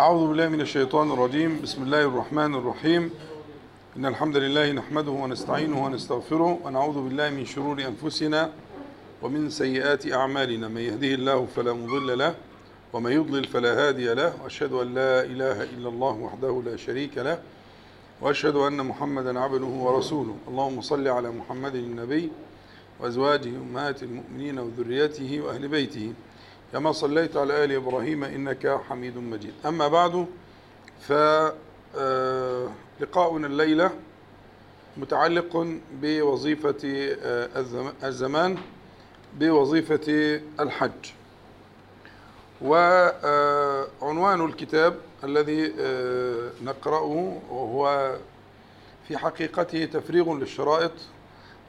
أعوذ بالله من الشيطان الرجيم. بسم الله الرحمن الرحيم. إن الحمد لله نحمده ونستعينه ونستغفره ونعوذ بالله من شرور أنفسنا ومن سيئات أعمالنا. من يهده الله فلا مضل له ومن يضلل فلا هادي له. وأشهد أن لا إله إلا الله وحده لا شريك له. وأشهد أن محمدا عبده ورسوله. اللهم صل على محمد النبي وأزواجه أمهات المؤمنين وذريته وأهل بيته. كما صليت على آل إبراهيم إنك حميد مجيد. أما بعد فلقاؤنا الليلة متعلق بوظيفة الزمان بوظيفة الحج. وعنوان الكتاب الذي نقرأه وهو في حقيقته تفريغ للشرائط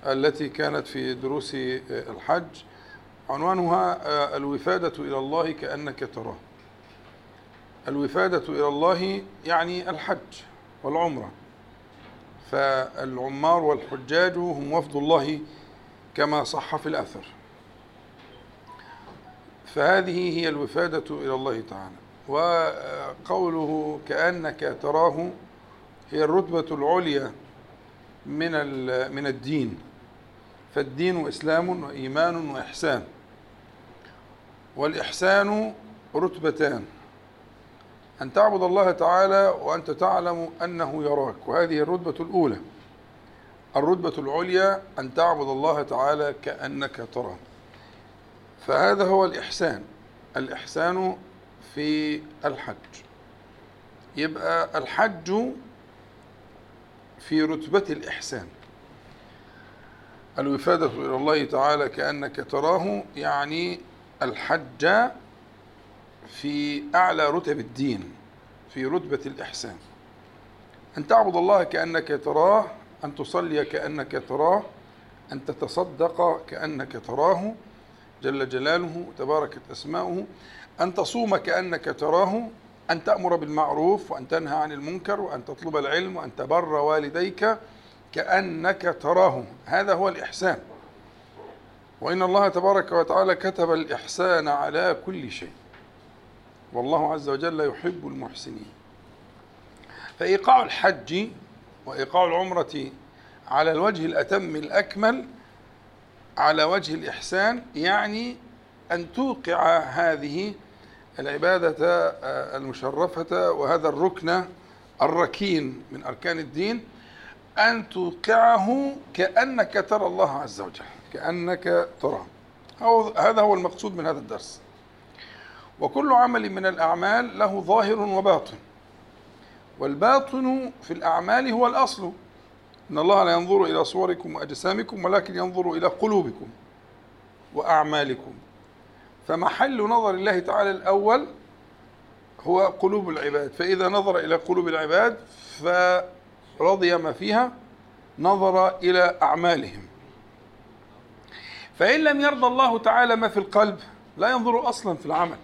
التي كانت في دروس الحج. عنوانها الوفادة إلى الله كأنك تراه. الوفادة إلى الله يعني الحج والعمرة. فالعمار والحجاج هم وفد الله كما صح في الأثر. فهذه هي الوفادة إلى الله تعالى. وقوله كأنك تراه هي الرتبة العليا من من الدين. فالدين إسلام وإيمان وإحسان. والإحسان رتبتان. أن تعبد الله تعالى وأنت تعلم أنه يراك. وهذه الرتبة الأولى. الرتبة العليا أن تعبد الله تعالى كأنك تراه. فهذا هو الإحسان. الإحسان في الحج. يبقى الحج في رتبة الإحسان. الوفادة إلى الله تعالى كأنك تراه يعني الحج في أعلى رتب الدين في رتبة الإحسان. أن تعبد الله كأنك تراه أن تصلي كأنك تراه أن تتصدق كأنك تراه جل جلاله تباركت أسماؤه أن تصوم كأنك تراه أن تأمر بالمعروف وأن تنهى عن المنكر وأن تطلب العلم وأن تبر والديك كأنك تراه هذا هو الإحسان. وإن الله تبارك وتعالى كتب الإحسان على كل شيء. والله عز وجل يحب المحسنين. فإيقاع الحج وإيقاع العمرة على الوجه الأتم الأكمل على وجه الإحسان يعني أن توقع هذه العبادة المشرفة وهذا الركن الركين من أركان الدين أن توقعه كأنك ترى الله عز وجل كأنك تراه. هذا هو المقصود من هذا الدرس. وكل عمل من الأعمال له ظاهر وباطن. والباطن في الأعمال هو الأصل. إن الله لا ينظر إلى صوركم وأجسامكم ولكن ينظر إلى قلوبكم وأعمالكم. فمحل نظر الله تعالى الأول هو قلوب العباد. فإذا نظر إلى قلوب العباد فرضي ما فيها نظر إلى أعمالهم. فإن لم يرضى الله تعالى ما في القلب لا ينظر أصلا في العمل.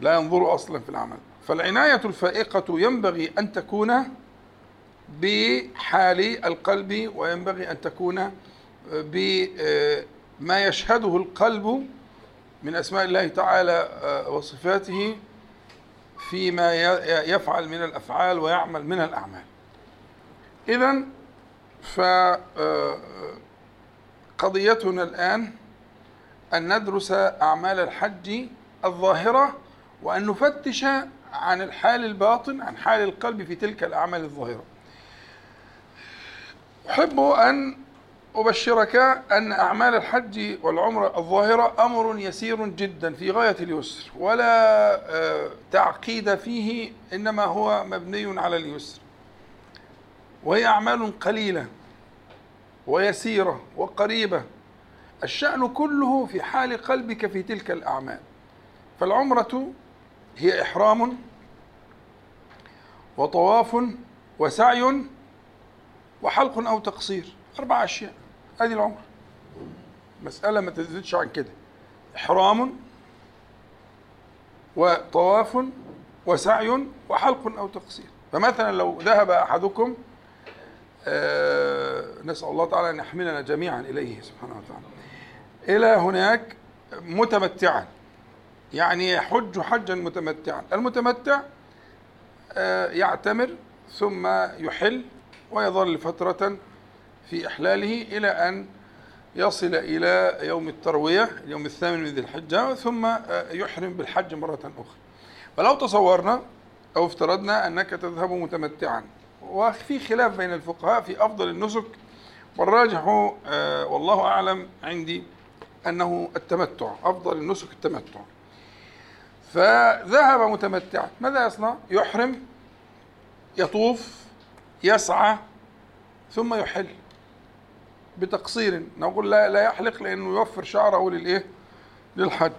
لا ينظر أصلا في العمل. فالعناية الفائقة ينبغي أن تكون بحال القلب وينبغي أن تكون بما يشهده القلب من أسماء الله تعالى وصفاته فيما يفعل من الأفعال ويعمل من الأعمال. إذا فقضيتنا الآن أن ندرس أعمال الحج الظاهرة وأن نفتش عن الحال الباطن عن حال القلب في تلك الأعمال الظاهرة. أحب أن أبشرك أن أعمال الحج والعمرة الظاهرة أمر يسير جدا في غاية اليسر ولا تعقيد فيه إنما هو مبني على اليسر. وهي أعمال قليلة ويسيرة وقريبة. الشأن كله في حال قلبك في تلك الأعمال. فالعمرة هي إحرام وطواف وسعي وحلق أو تقصير. أربع أشياء. هذه العمرة مسألة ما تزيدش عن كده. إحرام وطواف وسعي وحلق أو تقصير. فمثلا لو ذهب أحدكم نسأل الله تعالى أن يحملنا جميعا إليه سبحانه وتعالى. إلى هناك متمتعا يعني يحج حجا متمتعا. المتمتع آه، يعتمر ثم يحل ويظل فترة في إحلاله إلى أن يصل إلى يوم التروية اليوم الثامن من ذي الحجة ثم آه، يحرم بالحج مرة أخرى. فلو تصورنا أو افترضنا أنك تذهب متمتعا وفي خلاف بين الفقهاء في أفضل النسك والراجح آه، والله أعلم عندي أنه التمتع أفضل النسك التمتع فذهب متمتعا ماذا يصنع؟ يحرم يطوف يسعى ثم يحل بتقصير نقول لا لا يحلق لأنه يوفر شعره للإيه؟ للحج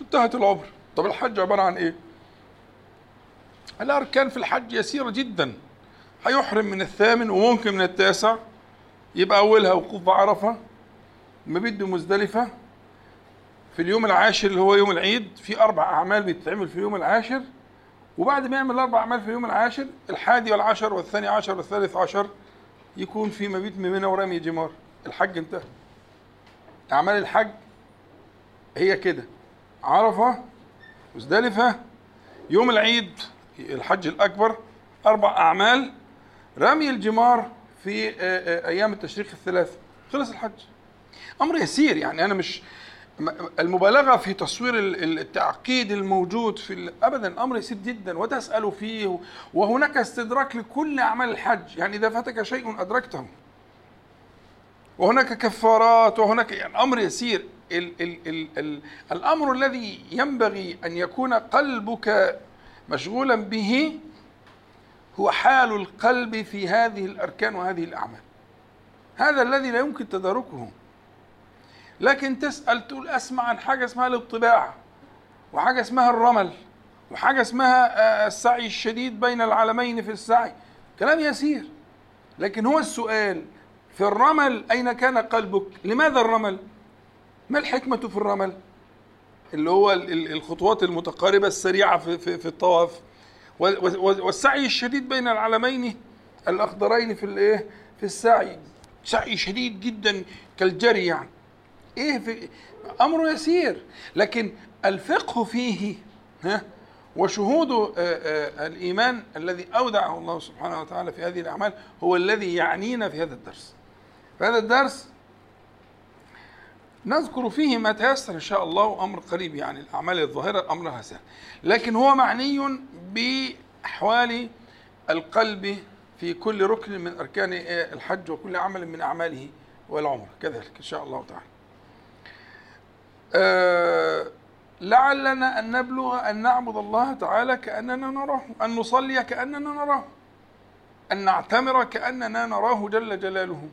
انتهت العمر طب الحج عبارة عن إيه؟ الأركان في الحج يسيرة جدا. هيحرم من الثامن وممكن من التاسع. يبقى أولها وقوف بعرفه مبيت بمزدلفة. في اليوم العاشر اللي هو يوم العيد في أربع أعمال بتتعمل في اليوم العاشر. وبعد ما يعمل الاربع أعمال في اليوم العاشر الحادي والعشر والثاني عشر والثالث عشر يكون في مبيت من منى ورمي جمار. الحج انتهى. أعمال الحج هي كده. عرفة مزدلفة يوم العيد الحج الأكبر أربع أعمال. رمي الجمار في آه، آه، أيام التشريق الثلاث. خلص الحج. أمر يسير يعني. أنا مش المبالغة في تصوير التعقيد الموجود في ابدا الامر يسير جدا. وتسأل فيه وهناك استدراك لكل أعمال الحج. يعني إذا فاتك شيء أدركته. وهناك كفارات. وهناك يعني أمر يسير. ال ال ال ال الأمر الذي ينبغي أن يكون قلبك مشغولا به هو حال القلب في هذه الأركان وهذه الأعمال. هذا الذي لا يمكن تداركه. لكن تسأل تقول أسمع عن حاجة اسمها الاطباع وحاجة اسمها الرمل وحاجة اسمها آه، السعي الشديد بين العالمين في السعي. كلام يسير. لكن هو السؤال في الرمل أين كان قلبك؟ لماذا الرمل؟ ما الحكمة في الرمل؟ اللي هو الخطوات المتقاربة السريعة في, في, في الطواف. والسعي الشديد بين العلمين الأخضرين في الإيه؟ في السعي. سعي شديد جدا كالجري يعني. إيه في أمر يسير. لكن الفقه فيه ها وشهود آه، آه، الإيمان الذي أودعه الله سبحانه وتعالى في هذه الأعمال هو الذي يعنينا في هذا الدرس. في هذا الدرس نذكر فيه ما تيسر إن شاء الله أمر قريب يعني الأعمال الظاهرة أمرها سهل. لكن هو معني بأحوال القلب في كل ركن من أركان الحج وكل عمل من أعماله والعمر. كذلك إن شاء الله تعالى. آه، لعلنا أن نبلغ أن نعبد الله تعالى كأننا نراه أن نصلي كأننا نراه أن نعتمر كأننا نراه جل جلاله.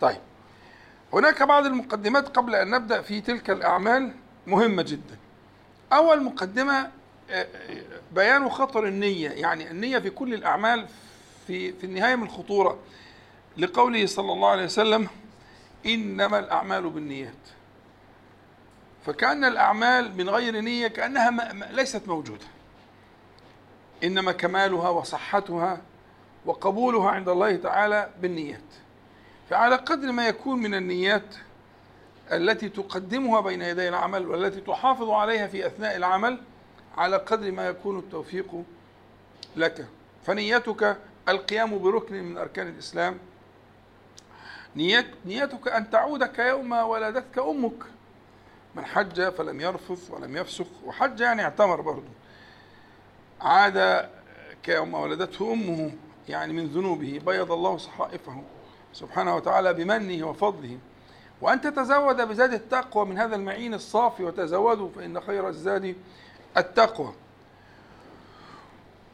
طيب. هناك بعض المقدمات قبل أن نبدأ في تلك الأعمال مهمة جدا. أول مقدمة آه، بيان خطر النية يعني النية في كل الأعمال في في النهاية من الخطورة لقوله صلى الله عليه وسلم إنما الأعمال بالنيات. فكأن الأعمال من غير نية كأنها ليست موجودة. إنما كمالها وصحتها وقبولها عند الله تعالى بالنيات. فعلى قدر ما يكون من النيات التي تقدمها بين يدي العمل والتي تحافظ عليها في أثناء العمل على قدر ما يكون التوفيق لك. فنيتك القيام بركن من أركان الإسلام. نيت نيتك أن تعود كيوم ولدتك أمك. من حج فلم يرفث ولم يفسق وحج يعني اعتمر برضه عاد كيوم ولدته أمه يعني من ذنوبه بيض الله صحائفه. سبحانه وتعالى بمنه وفضله. وأن تتزود بزاد التقوى من هذا المعين الصافي وتزودوا فإن خير الزاد التقوى.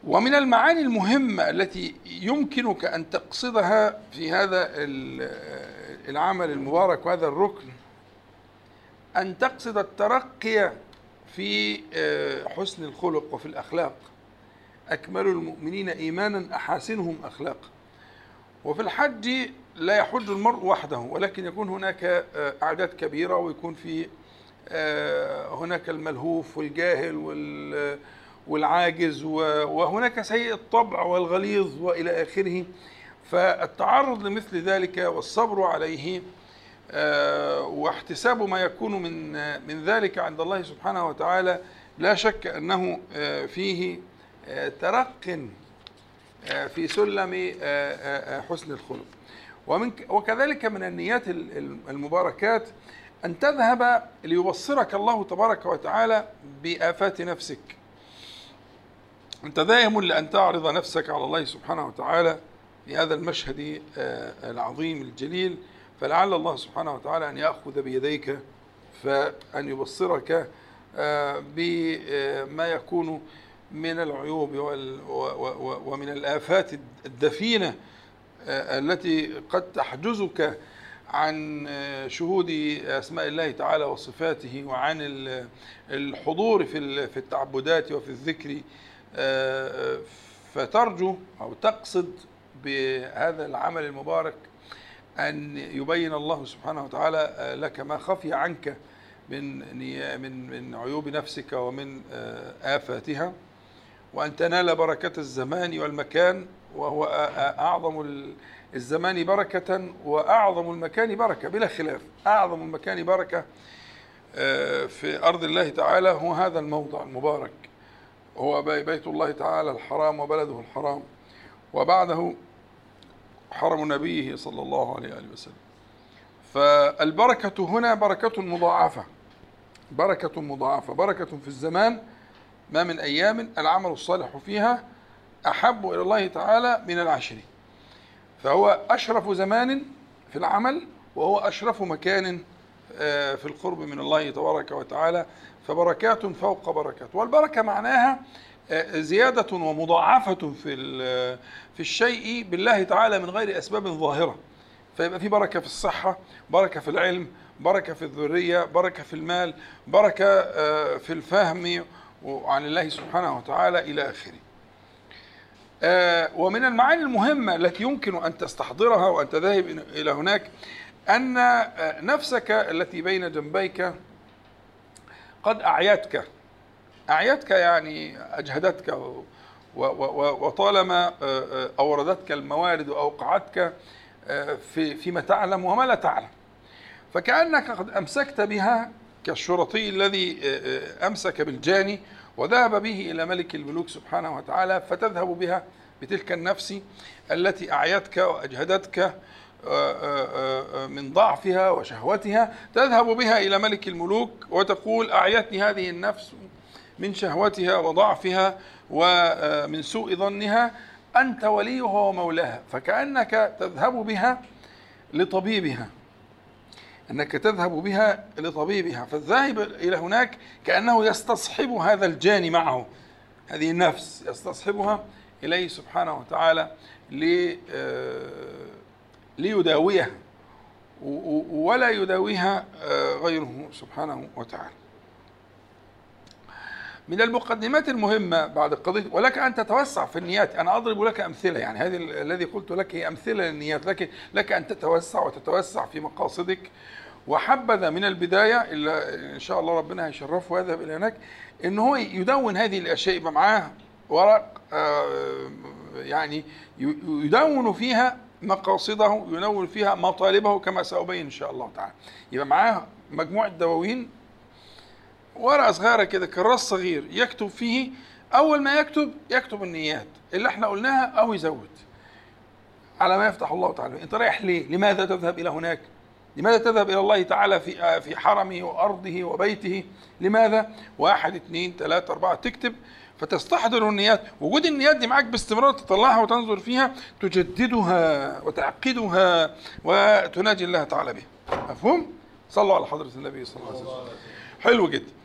ومن المعاني المهمة التي يمكنك أن تقصدها في هذا العمل المبارك وهذا الركن أن تقصد الترقي في آه، حسن الخلق وفي الأخلاق. أكمل المؤمنين إيمانا أحاسنهم أخلاقا وفي الحج لا يحج المرء وحده ولكن يكون هناك آه، أعداد كبيرة ويكون في آه، هناك الملهوف والجاهل والعاجز وهناك سيء الطبع والغليظ وإلى آخره. فالتعرض لمثل ذلك والصبر عليه آه، واحتساب ما يكون من من ذلك عند الله سبحانه وتعالى لا شك أنه فيه ترق في سلم حسن الخلق. ومن وكذلك من النيات المباركات أن تذهب ليبصرك الله تبارك وتعالى بآفات نفسك. أنت دائم لأن تعرض نفسك على الله سبحانه وتعالى في هذا المشهد العظيم الجليل. فلعل الله سبحانه وتعالى أن يأخذ بيديك فأن يبصرك آه، بما يكون من العيوب ومن الآفات الدفينة آه، التي قد تحجزك عن آه، شهود أسماء الله تعالى وصفاته وعن الحضور في التعبدات وفي الذكر فترجو أو تقصد بهذا العمل المبارك أن يبين الله سبحانه وتعالى لك ما خفي عنك من من من عيوب نفسك ومن آه، آفاتها وأن تنال بركة الزمان والمكان وهو أعظم الزمان بركة وأعظم المكان بركة بلا خلاف. أعظم المكان بركة آه، في أرض الله تعالى هو هذا الموضع المبارك. هو بيت الله تعالى الحرام وبلده الحرام. وبعده حرم نبيه صلى الله عليه وآله وسلم. فالبركة هنا بركة مضاعفة. بركة مضاعفة. بركة في الزمان ما من أيام العمل الصالح فيها أحب إلى الله تعالى من العشر. فهو أشرف زمان في العمل وهو أشرف مكان آه، في القرب من الله تبارك وتعالى فبركات فوق بركات. والبركة معناها زيادة ومضاعفة في في الشيء بالله تعالى من غير أسباب ظاهرة. فيبقى في بركة في الصحة بركة في العلم بركة في الذرية بركة في المال بركة آه، في الفهم عن الله سبحانه وتعالى إلى آخره. آه، ومن المعاني المهمة التي يمكن أن تستحضرها وأن تذهب إلى هناك أن آه، نفسك التي بين جنبيك قد أعيتك. أعيتك يعني أجهدتك وطالما آه، آه، أوردتك الموارد وأوقعتك آه، في فيما تعلم وما لا تعلم. فكأنك قد أمسكت بها كالشرطي الذي أمسك بالجاني وذهب به إلى ملك الملوك سبحانه وتعالى فتذهب بها بتلك النفس التي أعيتك وأجهدتك من ضعفها وشهوتها. تذهب بها إلى ملك الملوك وتقول أعيتني هذه النفس من شهوتها وضعفها ومن سوء ظنها. أنت وليها ومولاها. فكأنك تذهب بها لطبيبها. أنك تذهب بها لطبيبها فالذاهب إلى هناك كأنه يستصحب هذا الجاني معه هذه النفس يستصحبها إليه سبحانه وتعالى ليداويها ولا يداويها غيره سبحانه وتعالى. من المقدمات المهمة بعد القضية ولك أن تتوسع في النيات. أنا أضرب لك أمثلة يعني هذه الذي قلت لك هي أمثلة للنيات لكن لك أن تتوسع وتتوسع في مقاصدك. وحبذا من البداية إلا إن شاء الله ربنا هيشرفه ويذهب إلى هناك إن هو يدون هذه الأشياء يبقى معاه ورق آه، يعني يدون فيها مقاصده ينون فيها مطالبه كما سأبين إن شاء الله تعالى. يبقى معاه مجموعة دواوين ورقة صغيرة كده كراس صغير يكتب فيه أول ما يكتب يكتب النيات اللي إحنا قلناها أو يزود. على ما يفتح الله تعالى. أنت رايح ليه؟ لماذا تذهب إلى هناك؟ لماذا تذهب إلى الله تعالى في في حرمه وأرضه وبيته؟ لماذا؟ واحد اثنين ثلاثة أربعة تكتب. فتستحضر النيات. وجود النيات دي معاك باستمرار تطلعها وتنظر فيها تجددها وتعقدها وتناجي الله تعالى بها. مفهوم؟ صلوا على حضرة النبي صلى الله عليه وسلم. حلو جدا. آه،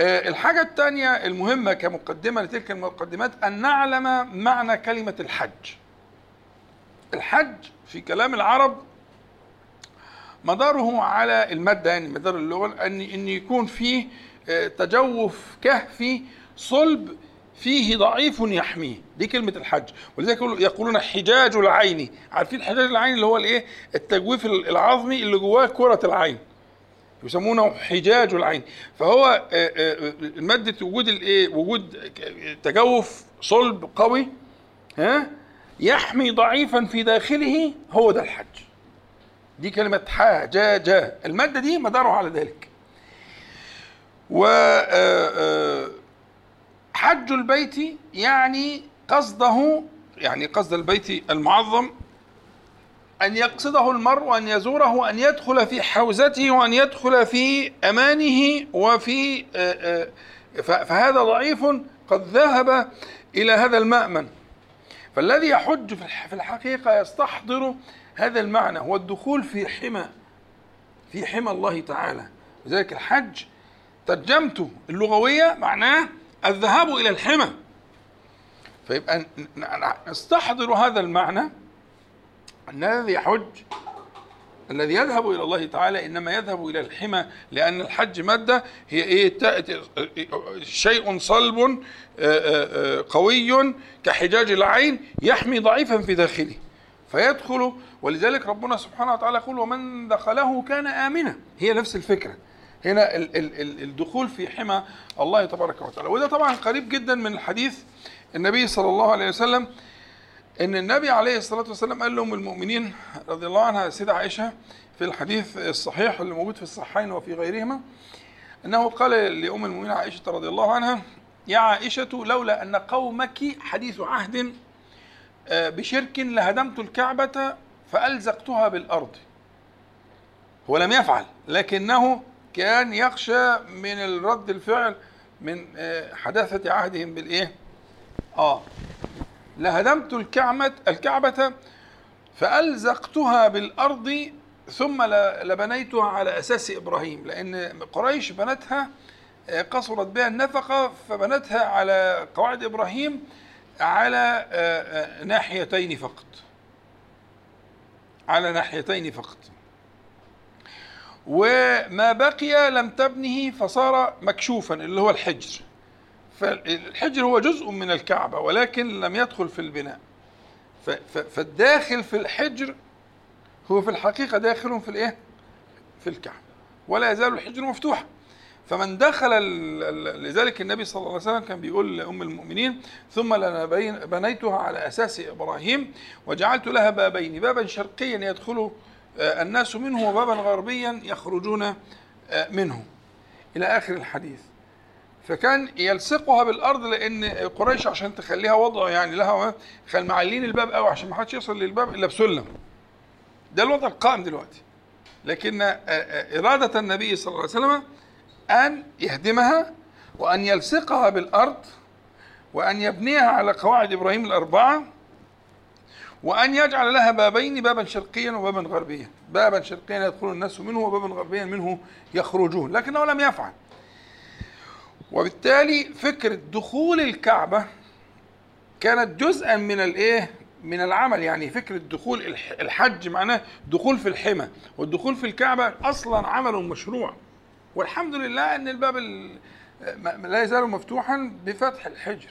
الحاجة الثانية المهمة كمقدمة لتلك المقدمات أن نعلم معنى كلمة الحج. الحج في كلام العرب مداره على المادة يعني مدار اللغة أن أن يكون فيه آه، تجوف كهفي صلب فيه ضعيف يحميه. دي كلمة الحج. ولذلك يقولون حجاج العين. عارفين حجاج العين اللي هو الإيه؟ التجويف العظمي اللي جواه كرة العين. يسمونه حجاج العين. فهو آه، آه، مادة وجود الايه وجود تجوف صلب قوي ها يحمي ضعيفا في داخله هو ده الحج. دي كلمة حاجاج المادة دي مدارها على ذلك. و آه، حج البيت يعني قصده يعني قصد البيت المعظم أن يقصده المرء وأن يزوره وأن يدخل في حوزته وأن يدخل في أمانه وفي آه، فهذا ضعيف قد ذهب إلى هذا المأمن. فالذي يحج في الحقيقة يستحضر هذا المعنى هو الدخول في حمى في حمى الله تعالى. لذلك الحج ترجمته اللغوية معناه الذهاب إلى الحمى. فيبقى نستحضر هذا المعنى أن الذي يحج الذي يذهب إلى الله تعالى إنما يذهب إلى الحمى لأن الحج مادة هي إيه؟ شيء صلب آه، آه، آه، قوي كحجاج العين يحمي ضعيفا في داخله. فيدخل ولذلك ربنا سبحانه وتعالى يقول ومن دخله كان آمنا. هي نفس الفكرة. هنا الدخول في حمى الله تبارك وتعالى. وده طبعا قريب جدا من الحديث النبي صلى الله عليه وسلم إن النبي عليه الصلاة والسلام قال لهم المؤمنين رضي الله عنها السيده عائشة في الحديث الصحيح اللي موجود في الصحيحين وفي غيرهما أنه قال لأم المؤمنين عائشة رضي الله عنها يا عائشة لولا أن قومك حديث عهد آه، بشرك لهدمت الكعبة فألزقتها بالأرض. هو لم يفعل لكنه كان يخشى من الرد الفعل من آه، حداثة عهدهم بالإيه؟ آه. لهدمت الكعبة الكعبة فألزقتها بالأرض ثم لبنيتها على أساس إبراهيم لأن قريش بنتها آه، قصرت بها النفقة فبنتها على قواعد إبراهيم على آه، آه، ناحيتين فقط. على ناحيتين فقط. وما بقي لم تبنه فصار مكشوفا اللي هو الحجر. فالحجر هو جزء من الكعبة ولكن لم يدخل في البناء. فالداخل في الحجر هو في الحقيقة داخل في الإيه؟ في الكعبة. ولا يزال الحجر مفتوحا فمن دخل لذلك النبي صلى الله عليه وسلم كان بيقول لأم المؤمنين ثم لنا بنيتها على أساس إبراهيم وجعلت لها بابين بابا شرقيا يدخل آه، الناس منه وبابا غربيا يخرجون آه، منه. إلى آخر الحديث. فكان يلصقها بالأرض لأن قريش عشان تخليها وضع يعني لها كان معلين الباب قوي عشان ما حدش يوصل للباب إلا بسلم. ده الوضع القائم دلوقتي. لكن إرادة النبي صلى الله عليه وسلم أن يهدمها وأن يلصقها بالأرض وأن يبنيها على قواعد إبراهيم الأربعة وأن يجعل لها بابين بابا شرقيا وبابا غربيا. بابا شرقيا يدخل الناس منه وبابا غربيا منه يخرجون. لكنه لم يفعل. وبالتالي فكرة دخول الكعبة كانت جزءا من الإيه؟ من العمل. يعني فكرة دخول الحج معناه دخول في الحمى والدخول في الكعبة أصلا عمل مشروع. والحمد لله أن الباب لا يزال مفتوحا بفتح الحجر.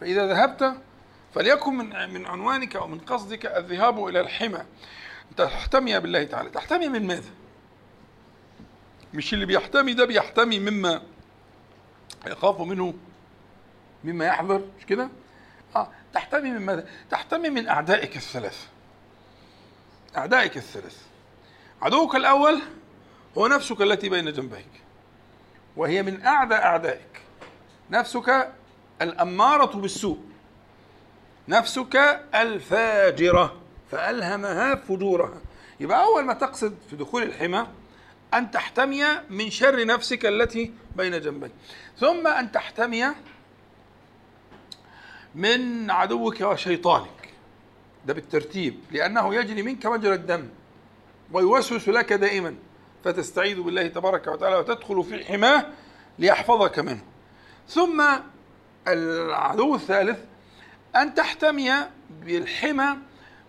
فإذا ذهبت فليكن من من عنوانك أو من قصدك الذهاب إلى الحمى. تحتمي بالله تعالى. تحتمي من ماذا؟ مش اللي بيحتمي ده بيحتمي مما يخاف منه مما يحضر مش كده؟ آه تحتمي من ماذا؟ تحتمي من أعدائك الثلاث. أعدائك الثلاث. عدوك الأول هو نفسك التي بين جنبيك وهي من أعدى أعدائك. نفسك الأمارة بالسوء. نفسك الفاجرة فألهمها فجورها. يبقى أول ما تقصد في دخول الحمى أن تحتمي من شر نفسك التي بين جنبيك. ثم أن تحتمي من عدوك وشيطانك. ده بالترتيب لأنه يجري منك مجرى الدم ويوسوس لك دائما. فتستعيذ بالله تبارك وتعالى وتدخل في حماه ليحفظك منه. ثم العدو الثالث أن تحتمي بالحمى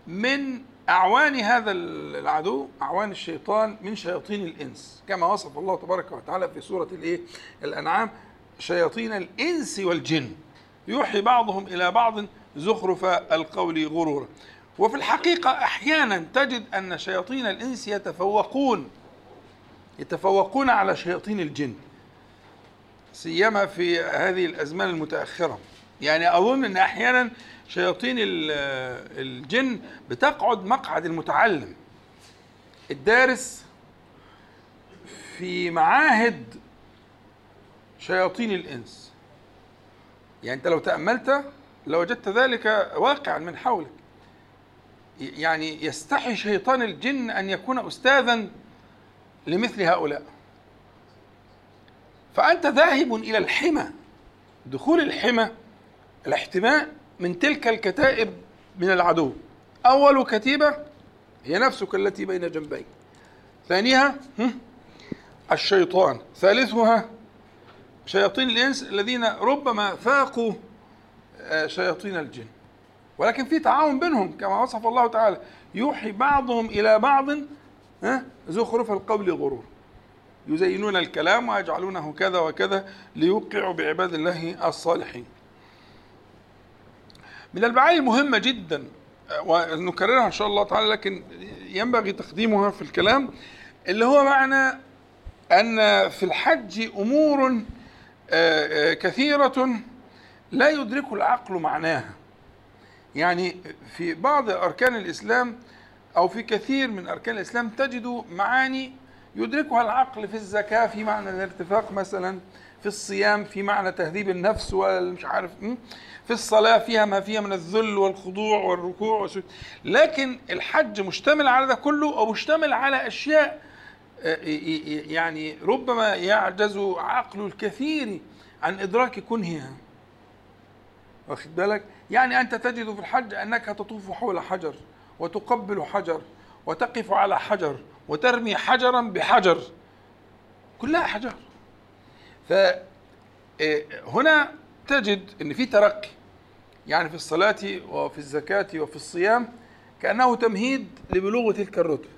من أعوان هذا العدو أعوان الشيطان من شياطين الإنس. كما وصف الله تبارك وتعالى في سورة الإيه؟ الأنعام شياطين الإنس والجن. يوحي بعضهم إلى بعض زخرف القول غرورا. وفي الحقيقة أحيانا تجد أن شياطين الإنس يتفوقون يتفوقون على شياطين الجن. سيما في هذه الأزمان المتأخرة. يعني أظن أن أحيانا شياطين الجن بتقعد مقعد المتعلم. الدارس في معاهد شياطين الإنس. يعني أنت لو تأملت لوجدت ذلك واقعا من حولك يعني يستحي شيطان الجن أن يكون أستاذا لمثل هؤلاء. فأنت ذاهب إلى الحمى دخول الحمى الاحتماء من تلك الكتائب من العدو. أول كتيبة هي نفسك التي بين جنبيك ثانيها الشيطان. ثالثها شياطين الإنس الذين ربما فاقوا آه، شياطين الجن. ولكن في تعاون بينهم كما وصف الله تعالى. يوحي بعضهم إلى بعض زخرف القول غرور. يزينون الكلام ويجعلونه كذا وكذا ليوقعوا بعباد الله الصالحين. من المعاني المهمة جدا ونكررها إن شاء الله تعالى لكن ينبغي تقديمها في الكلام اللي هو معنى أن في الحج أمور آه، آه، كثيرة لا يدرك العقل معناها. يعني في بعض أركان الإسلام أو في كثير من أركان الإسلام تجد معاني يدركها العقل في الزكاة في معنى الارتفاق مثلا في الصيام في معنى تهذيب النفس والمش عارف في الصلاة فيها ما فيها من الذل والخضوع والركوع والسجود. لكن الحج مشتمل على ده كله أو مشتمل على أشياء آه، يعني ربما يعجز عقل الكثير عن إدراك كنهها. واخد بالك؟ يعني أنت تجد في الحج أنك تطوف حول حجر وتقبل حجر وتقف على حجر وترمي حجرا بحجر. كلها حجر. فهنا آه، تجد إن في ترقي يعني في الصلاة وفي الزكاة وفي الصيام كأنه تمهيد لبلوغ تلك الرتبة.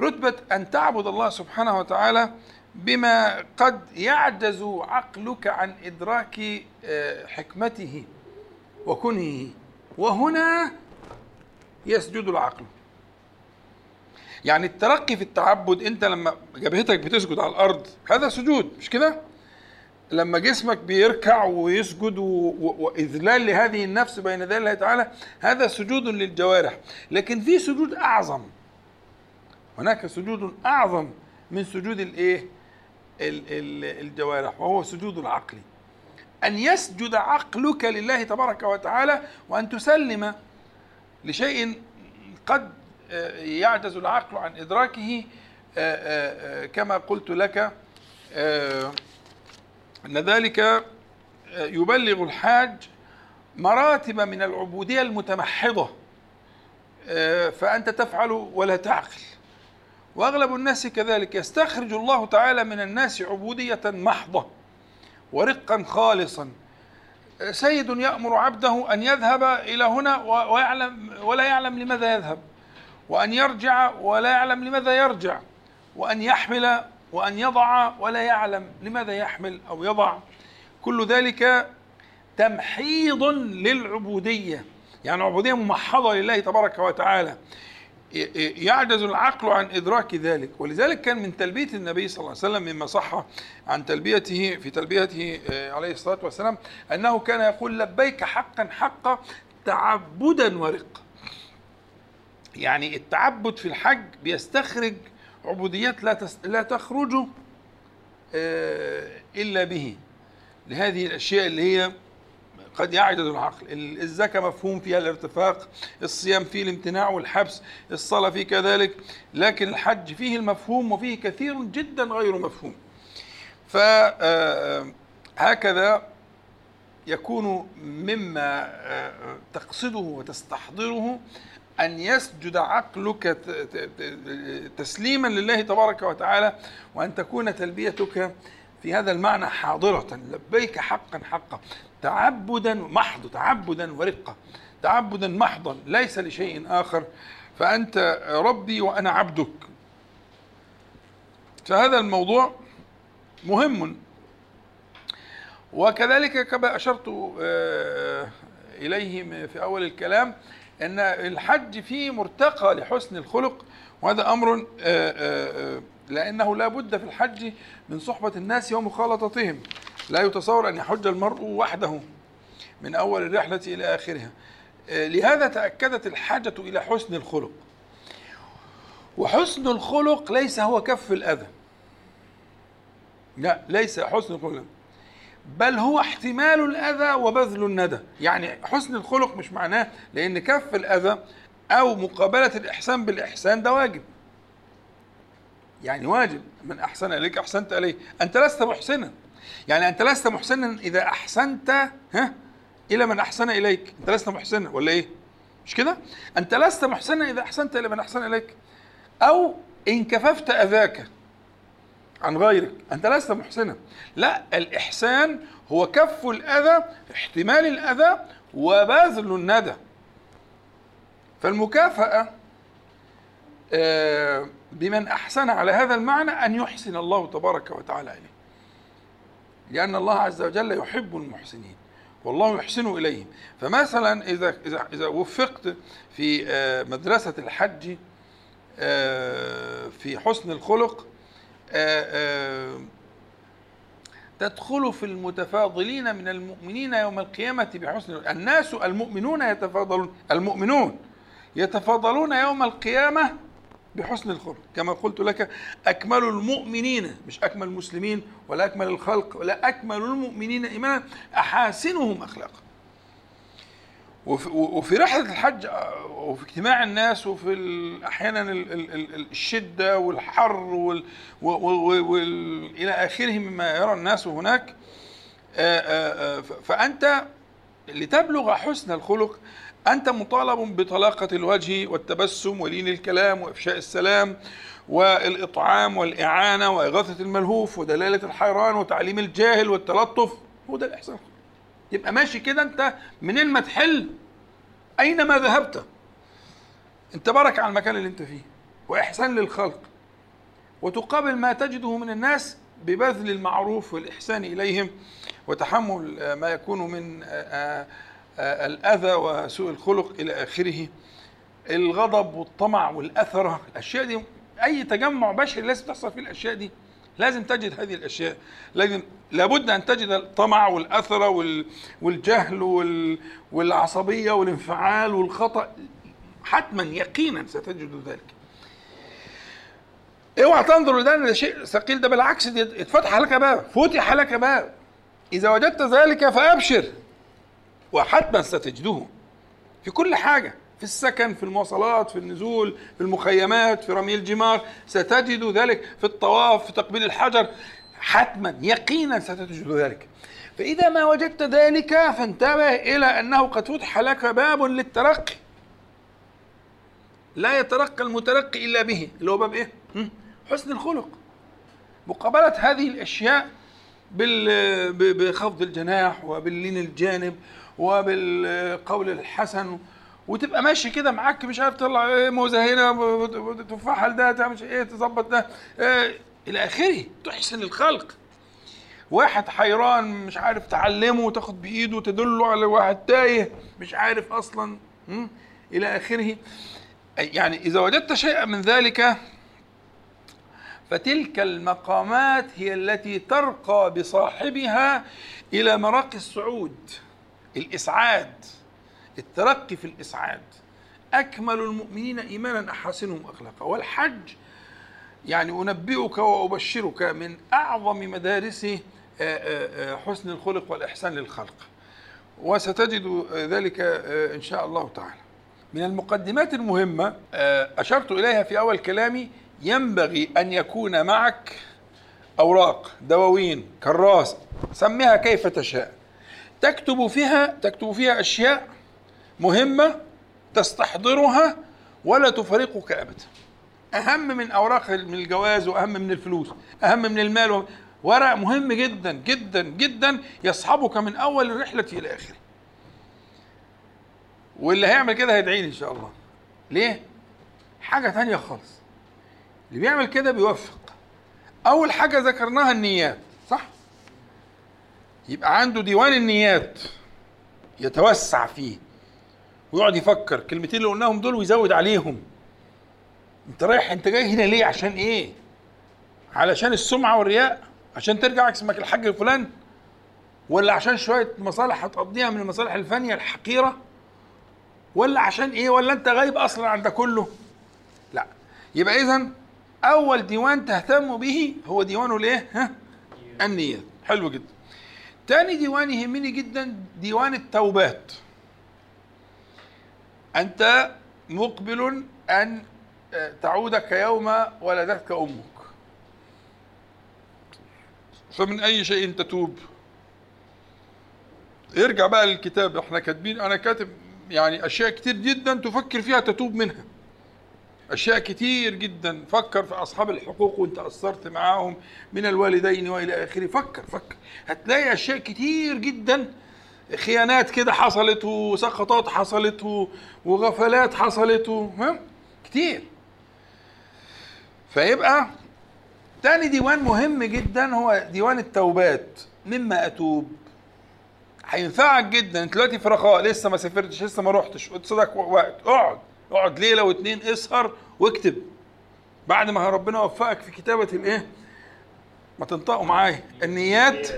رتبة أن تعبد الله سبحانه وتعالى بما قد يعجز عقلك عن إدراك آه، حكمته وكنهه. وهنا يسجد العقل. يعني الترقي في التعبد انت لما جبهتك بتسجد على الأرض هذا سجود مش كده؟ لما جسمك بيركع ويسجد وإذلال لهذه النفس بين يدي الله تعالى هذا سجود للجوارح. لكن في سجود أعظم. هناك سجود أعظم من سجود الإيه؟ الجوارح وهو سجود العقل. أن يسجد عقلك لله تبارك وتعالى وأن تسلم لشيء قد يعجز العقل عن إدراكه كما قلت لك أن ذلك آه، يبلغ الحاج مراتب من العبودية المتمحضة آه، فأنت تفعل ولا تعقل. وأغلب الناس كذلك يستخرج الله تعالى من الناس عبودية محضة ورقا خالصا. آه، سيد يأمر عبده أن يذهب إلى هنا ويعلم ولا يعلم لماذا يذهب. وأن يرجع ولا يعلم لماذا يرجع وأن يحمل وأن يضع ولا يعلم لماذا يحمل أو يضع. كل ذلك تمحيض للعبودية. يعني عبودية ممحضة لله تبارك وتعالى. يعجز العقل عن إدراك ذلك. ولذلك كان من تلبية النبي صلى الله عليه وسلم مما صح عن تلبيته في تلبيته آه، عليه الصلاة والسلام أنه كان يقول لبيك حقا حقا تعبدا ورقا يعني التعبد في الحج بيستخرج عبوديات لا تس... لا تخرج آه، إلا به. لهذه الأشياء اللي هي قد يعجز العقل. الزكاة مفهوم فيها الارتفاق الصيام فيه الامتناع والحبس الصلاة فيه كذلك لكن الحج فيه المفهوم وفيه كثير جدا غير مفهوم. فهكذا آه، يكون مما آه، تقصده وتستحضره أن يسجد عقلك تسليما لله تبارك وتعالى وأن تكون تلبيتك في هذا المعنى حاضرة لبيك حقا حقا تعبدا محض تعبدا ورقة تعبدا محضا ليس لشيء آخر فأنت ربي وأنا عبدك. فهذا الموضوع مهم. وكذلك كما أشرت آه، إليه في أول الكلام إن الحج فيه مرتقى لحسن الخلق وهذا أمر آه، آه، آه، لأنه لا بد في الحج من صحبة الناس ومخالطتهم. لا يتصور أن يحج المرء وحده من أول الرحلة إلى آخرها. لهذا تأكدت الحاجة إلى حسن الخلق. وحسن الخلق ليس هو كف الأذى. لا ليس حسن الخلق. بل هو احتمال الأذى وبذل الندى. يعني حسن الخلق مش معناه لأن كف الأذى أو مقابلة الإحسان بالإحسان ده واجب. يعني واجب. من أحسن إليك أحسنت إليه. أنت لست محسنا. يعني أنت لست محسنا إذا أحسنت ها إلى من أحسن إليك. أنت لست محسنا ولا إيه؟ مش كده؟ أنت لست محسنا إذا أحسنت إلى من أحسن إليك. أو إن كففت أذاك عن غيرك أنت لست محسنا. لا الإحسان هو كف الأذى احتمال الأذى وبذل الندى. فالمكافأة آه، بمن أحسن على هذا المعنى أن يحسن الله تبارك وتعالى إليه. لأن الله عز وجل يحب المحسنين والله يحسن إليهم. فمثلا إذا إذا إذا وفقت في آه، مدرسة الحج آه، في حسن الخلق تدخل في المتفاضلين من المؤمنين يوم القيامة بحسن الناس المؤمنون يتفاضلون. المؤمنون يتفاضلون يوم القيامة بحسن الخلق. كما قلت لك أكمل المؤمنين مش أكمل المسلمين ولا أكمل الخلق ولا أكمل المؤمنين إيمانا أحاسنهم أخلاقا وفي رحلة الحج وفي اجتماع الناس وفي أحيانا الشدة والحر وال وال إلى آخره مما يرى الناس هناك. فأنت لتبلغ حسن الخلق أنت مطالب بطلاقة الوجه والتبسم ولين الكلام وإفشاء السلام والإطعام والإعانة وإغاثة الملهوف ودلالة الحيران وتعليم الجاهل والتلطف. هو ده الإحسان. يبقى ماشي كده أنت منين ما تحل أينما ذهبت؟ أنت بركة على المكان اللي أنت فيه وإحسان للخلق. وتقابل ما تجده من الناس ببذل المعروف والإحسان إليهم وتحمل ما يكون من الأذى وسوء الخلق إلى آخره. الغضب والطمع والأثرة الأشياء دي أي تجمع بشري لازم تحصل فيه الأشياء دي. لازم تجد هذه الأشياء. لازم لابد أن تجد الطمع والأثرة والجهل والعصبية والانفعال والخطأ. حتما يقينا ستجد ذلك. اوعى تنظر لده ان شيء ثقيل. ده بالعكس اتفتح لك باب فتح لك باب. إذا وجدت ذلك فأبشر. وحتما ستجده في كل حاجة. في السكن في المواصلات في النزول في المخيمات في رمي الجمار. ستجد ذلك في الطواف في تقبيل الحجر. حتما يقينا ستجد ذلك. فإذا ما وجدت ذلك فانتبه إلى أنه قد فتح لك باب للترقي. لا يترقى المترقي إلا به. اللي هو باب إيه؟ حسن الخلق. مقابلة هذه الأشياء بخفض الجناح وباللين الجانب وبالقول الحسن وتبقى ماشي كده معاك مش عارف تطلع إيه موزة هنا تفاحة لده تعمل إيه تظبط ده. إيه إلى آخره تحسن الخلق. واحد حيران مش عارف تعلمه وتاخد بإيده وتدله على واحد تايه مش عارف أصلا. إلى آخره. يعني إذا وجدت شيئا من ذلك فتلك المقامات هي التي ترقى بصاحبها إلى مراقي الصعود الإسعاد. الترقي في الإسعاد. أكمل المؤمنين إيمانا أحسنهم أخلاقا. والحج يعني أنبئك وأبشرك من أعظم مدارس آه، آه، آه، حسن الخلق والإحسان للخلق. وستجد ذلك إن شاء الله تعالى. من المقدمات المهمة أشرت إليها في أول كلامي ينبغي أن يكون معك أوراق دواوين كراس سميها كيف تشاء. تكتب فيها تكتب فيها أشياء مهمة تستحضرها ولا تفارقك أبدا. أهم من أوراق من الجواز وأهم من الفلوس أهم من المال ورق مهم جدا جدا جدا يصحبك من أول الرحلة إلى آخره. واللي هيعمل كده هيدعيني إن شاء الله. ليه؟ حاجة تانية خالص. اللي بيعمل كده بيوفق. أول حاجة ذكرناها النيات صح؟ يبقى عنده ديوان النيات يتوسع فيه. ويقعد يفكر كلمتين اللي قلناهم دول ويزود عليهم. انت رايح انت جاي هنا ليه؟ عشان إيه؟ علشان السمعة والرياء؟ عشان ترجع اسمك الحاج الفلان ولا عشان شوية مصالح هتقضيها من المصالح الفانية الحقيرة؟ ولا عشان إيه؟ ولا انت غايب أصلا عن ده كله؟ لا. يبقى اذا أول ديوان تهتم به هو ديوان الايه ها؟ النيات. حلو جدا. تاني ديوان يهمني جدا ديوان التوبات. أنت مقبل أن تعود كيوم ولدتك أمك. فمن أي شيء تتوب؟ ارجع بقى للكتاب. إحنا كاتبين أنا كاتب يعني أشياء كتير جدا تفكر فيها تتوب منها. أشياء كتير جدا. فكر في أصحاب الحقوق وأنت قصرت معاهم من الوالدين وإلى آخره. فكر فكر. هتلاقي أشياء كتير جدا خيانات كده حصلت وسقطات حصلت وغفلات حصلت كتير. فيبقى تاني ديوان مهم جدا هو ديوان التوبات. مما أتوب. هينفعك جدا. أنت دلوقتي في رخاء. لسه ما سافرتش لسه ما رحتش قصادك وقت. اقعد. اقعد ليلة واتنين. اسهر واكتب. بعد ما ربنا وفقك في كتابة الإيه؟ ما تنطقوا معايا. النيات.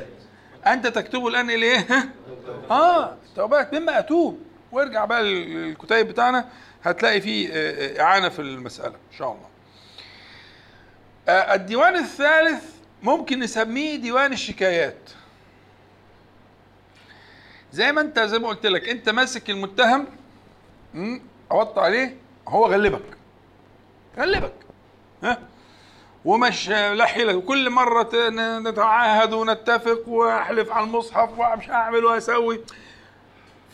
أنت تكتبه الآن الايه آه توبات مما اتوب وارجع بقى للكتيب بتاعنا. هتلاقي فيه إعانة في المسألة إن شاء الله. الديوان الثالث ممكن نسميه ديوان الشكايات. زي ما انت زي ما قلت لك انت ماسك المتهم عوضت عليه هو غلبك. غلبك. ها؟ ومش لا وكل مرة نتعاهد ونتفق وأحلف على المصحف ومش هعمل وأسوي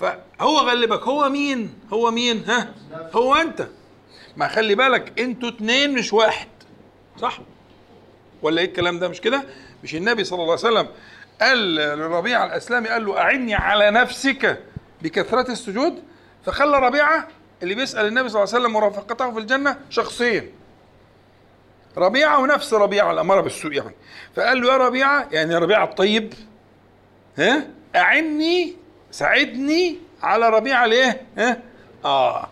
فهو غلبك هو مين؟ هو مين؟ ها؟ هو أنت ما خلي بالك أنتوا اتنين مش واحد صح؟ ولا إيه الكلام ده مش كده؟ مش النبي صلى الله عليه وسلم قال لربيعة الأسلامي قال له أعني على نفسك بكثرة السجود فخلى ربيعة اللي بيسأل النبي صلى الله عليه وسلم مرافقته في الجنة شخصين ربيعة ونفس ربيعة الأمارة بالسوء يعني. فقال له يا ربيعة يعني يا ربيعة الطيب ها؟ أعني ساعدني على ربيعة ليه؟ ها؟ آه.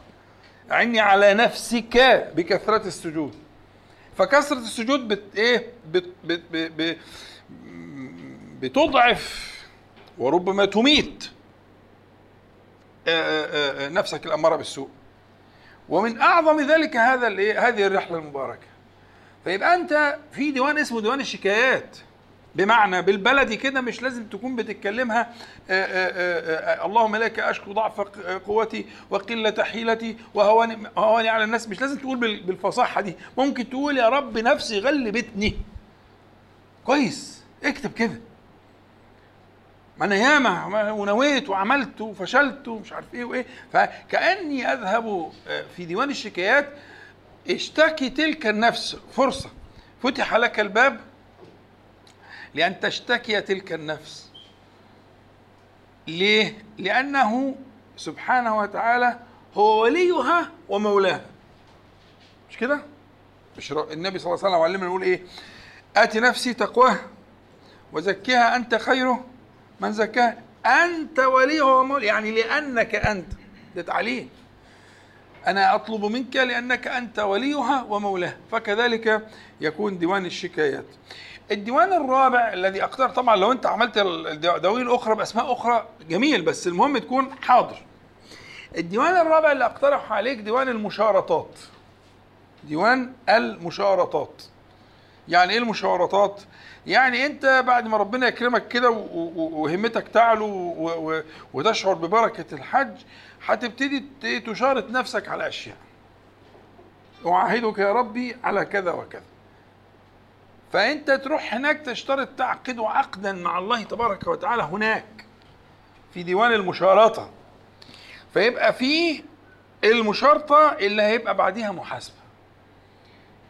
أعني على نفسك بكثرة السجود. فكثرة السجود بت إيه؟ بت بت بت بت بتضعف وربما تميت. نفسك الأمارة بالسوء. ومن أعظم ذلك هذا الإيه هذه الرحلة المباركة. فيبقى أنت في ديوان اسمه ديوان الشكايات. بمعنى بالبلدي كده مش لازم تكون بتتكلمها آآ آآ اللهم لك أشكو ضعف قوتي وقلة حيلتي وهواني هواني على الناس. مش لازم تقول بالفصاحة دي. ممكن تقول يا رب نفسي غلبتني. كويس. اكتب كده. ما أنا ياما ونويت وعملت وفشلت ومش عارف إيه وإيه. فكأني أذهب في ديوان الشكايات اشتكي تلك النفس فرصة فتح لك الباب لأن تشتكي تلك النفس ليه؟ لأنه سبحانه وتعالى هو وليها ومولاها مش كده؟ مش النبي صلى الله عليه وسلم علمنا نقول إيه؟ آت نفسي تقواها وزكيها أنت خيره من زكاها أنت وليها ومولاها يعني لأنك أنت ده تعليم أنا أطلب منك لأنك أنت وليها ومولاها فكذلك يكون ديوان الشكايات. الديوان الرابع الذي اقترح طبعا لو أنت عملت الدواوين الاخرى بأسماء أخرى جميل بس المهم تكون حاضر. الديوان الرابع اللي أقترح عليك ديوان المشارطات. ديوان المشارطات. يعني إيه المشارطات؟ يعني أنت بعد ما ربنا يكرمك كده وهمتك تعلو وتشعر ببركة الحج هتبتدي تشارط نفسك على أشياء. أعاهدك يا ربي على كذا وكذا. فأنت تروح هناك تشترط تعقد عقدا مع الله تبارك وتعالى هناك في ديوان المشارطة. فيبقى في المشارطة اللي هيبقى بعديها محاسبة.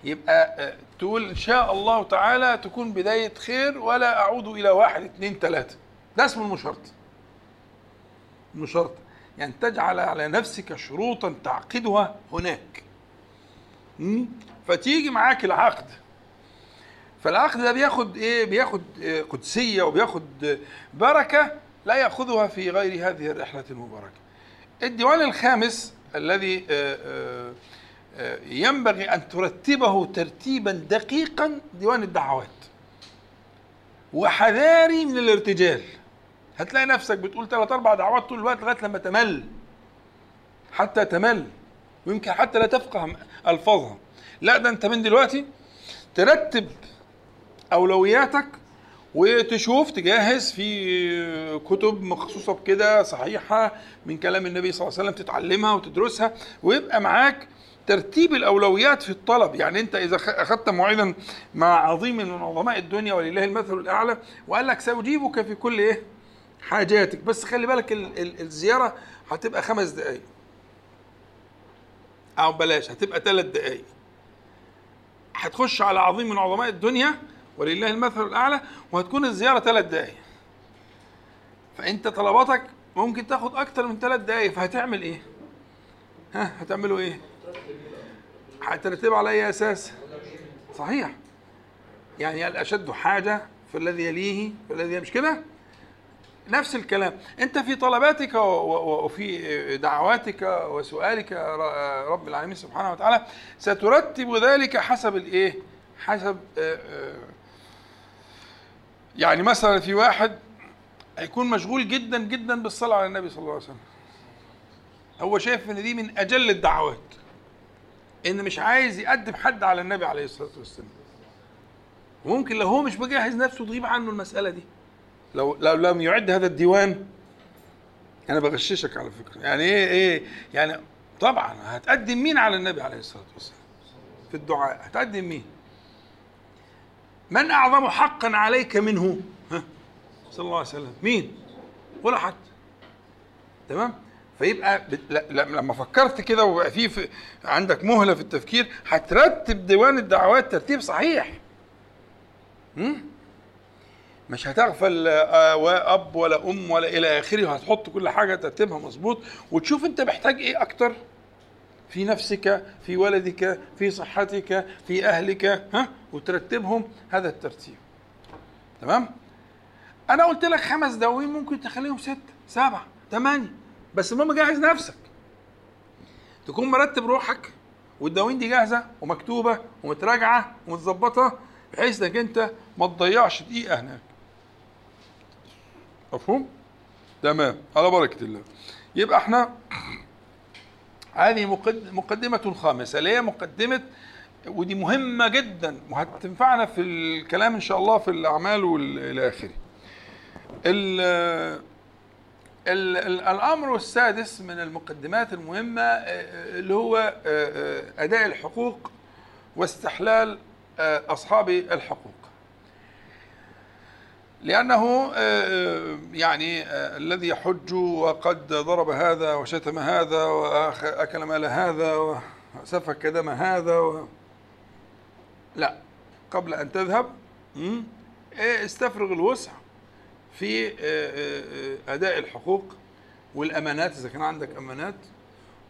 يبقى تقول إن شاء الله تعالى تكون بداية خير ولا أعود إلى واحد اثنين ثلاثة ده اسمه المشارطة. المشارطة. يعني تجعل على نفسك شروطا تعقدها هناك. فتيجي معاك العقد. فالعقد ده بياخد إيه؟ بياخد قدسية وبياخد بركة لا يأخذها في غير هذه الرحلة المباركة. الديوان الخامس الذي ينبغي أن ترتبه ترتيبا دقيقا ديوان الدعوات. وحذاري من الارتجال. هتلاقي نفسك بتقول ثلاث أربع دعوات طول الوقت لغاية لما تمل. حتى تمل. ويمكن حتى لا تفقه ألفاظها. لا ده أنت من دلوقتي ترتب أولوياتك وتشوف تجهز في كتب مخصوصة بكده صحيحة من كلام النبي صلى الله عليه وسلم تتعلمها وتدرسها ويبقى معاك ترتيب الأولويات في الطلب. يعني أنت إذا أخذت موعدا مع عظيم من عظماء الدنيا ولله المثل الأعلى وقال لك سأجيبك في كل إيه؟ حاجاتك. بس خلي بالك ال- ال- الزيارة هتبقى خمس دقائق أو بلاش هتبقى ثلاث دقائق هتخش على عظيم من عظماء الدنيا ولله المثل الأعلى وهتكون الزيارة ثلاث دقائق فأنت طلباتك ممكن تاخد أكتر من ثلاث دقائق فهتعمل إيه؟ ها هتعملوا إيه؟ هترتب على أي أساس؟ صحيح. يعني الاشد حاجة فالذي يليه فالذي مش كده؟ نفس الكلام. انت في طلباتك وفي دعواتك وسؤالك رب العالمين سبحانه وتعالى سترتب ذلك حسب الإيه؟ حسب آه، آه، يعني مثلا في واحد هيكون مشغول جدا جدا بالصلاة على النبي صلى الله عليه وسلم. هو شايف إن دي من أجل الدعوات إن مش عايز يقدم حد على النبي عليه الصلاة والسلام. وممكن لو هو مش مجهز نفسه تغيب عنه المسألة دي. لو لو لم يعد هذا الديوان أنا بغششك على فكرة. يعني إيه إيه يعني طبعا هتقدم مين على النبي عليه الصلاة والسلام؟ في الدعاء هتقدم مين؟ من أعظم حقا عليك منه؟ ها؟ صلى الله عليه وسلم. مين؟ ولا حد تمام؟ فيبقى لما فكرت كده وبقى في عندك مهلة في التفكير هترتب ديوان الدعوات ترتيب صحيح. مم؟ مش هتغفل آه، واب ولا أم ولا إلى آخره هتحط كل حاجة ترتيبها مظبوط وتشوف أنت محتاج إيه أكتر. في نفسك في ولدك في صحتك في أهلك ها؟ وترتبهم هذا الترتيب. تمام؟ أنا قلت لك خمس دواوين ممكن تخليهم ستة سبعة ثمانية بس المهم جهز نفسك. تكون مرتب روحك والدواوين دي جاهزة ومكتوبة ومتراجعة ومتظبطة بحيث إنك أنت ما تضيعش دقيقة هناك. مفهوم؟ تمام على بركة الله يبقى إحنا هذه مقد- مقدمة خامسة اللي هي مقدمة ودي مهمة جدا وهتنفعنا في الكلام إن شاء الله في الأعمال والى آخره. ال- ال- ال- الأمر السادس من المقدمات المهمة آه، اللي هو آه، آه، أداء الحقوق واستحلال آه، أصحاب الحقوق. لأنه آه، يعني آه، الذي يحج وقد ضرب هذا وشتم هذا وأكل مال هذا وسفك دم هذا و... لا قبل أن تذهب استفرغ الوسع في آه، آه، آه، أداء الحقوق والأمانات إذا كان عندك أمانات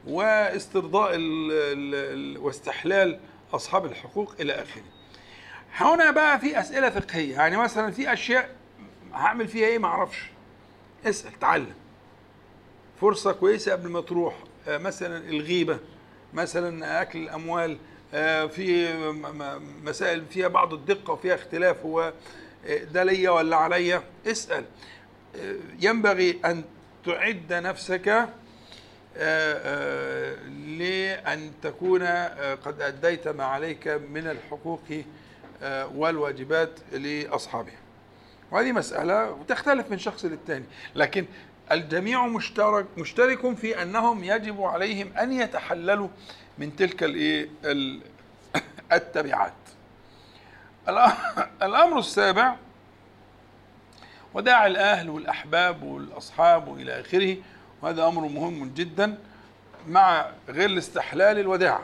واسترضاء ال ال واستحلال أصحاب الحقوق إلى آخره. هنا بقى في أسئلة فقهية. يعني مثلا في أشياء هعمل فيها إيه؟ ما أعرفش. اسأل تعلم. فرصة كويسة قبل ما تروح. آه، مثلا الغيبة مثلا أكل الأموال. آه، في مسائل فيها بعض الدقة وفيها اختلاف. هو آه، ده ليا ولا عليا؟ اسأل. ينبغي أن تعد نفسك لأن تكون قد أديت ما عليك من الحقوق والواجبات لأصحابها. وهذه مسألة تختلف من شخص للتاني لكن الجميع مشترك مشترك في أنهم يجب عليهم أن يتحللوا من تلك الإيه ال- التبعات. الأ- الأمر السابع وداع الأهل والأحباب والأصحاب وإلى آخره وهذا أمر مهم جدا مع غير الاستحلال الوداع.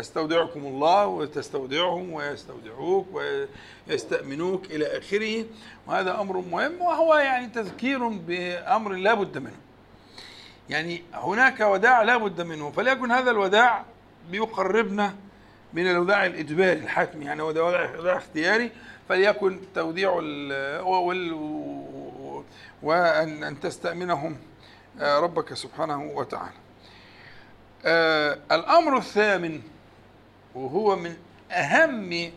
أستودعكم الله وتستودعهم ويستودعوك ويستأمنوك إلى آخره. وهذا أمر مهم وهو يعني تذكير بأمر لا بد منه. يعني هناك وداع لا بد منه فليكن هذا الوداع بيقربنا من الوداع الإجباري الحتمي يعني وداع اختياري فليكن توديع وأن أن تستأمنهم آه، ربك سبحانه وتعالى. آه، الأمر الثامن وهو من أهم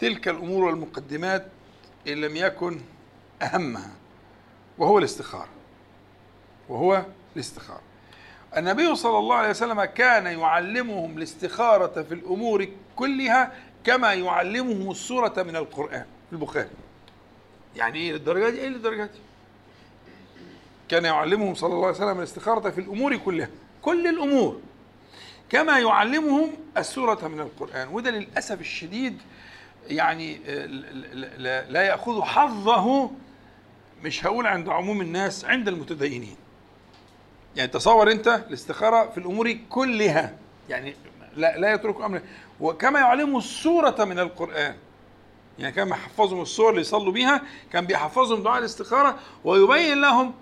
تلك الأمور والمقدمات إن لم يكن أهمها وهو الاستخارة وهو الاستخارة. النبي صلى الله عليه وسلم كان يعلمهم الاستخارة في الأمور كلها كما يعلمهم السورة من القرآن في البخاري. يعني إيه للدرجة دي؟ إيه للدرجة دي؟ كان يعلمهم صلى الله عليه وسلم الاستخارة في الأمور كلها كل الأمور. كما يعلمهم السورة من القرآن. وده للأسف الشديد يعني آه، لا يأخذ حظه مش هقول عند عموم الناس عند المتدينين. يعني تصور أنت الاستخارة في الأمور كلها يعني لا لا يترك أمر. وكما يعلمهم السورة من القرآن. يعني كان بيحفظهم السور اللي يصلوا بيها كان بيحفظهم دعاء الاستخارة ويبين لهم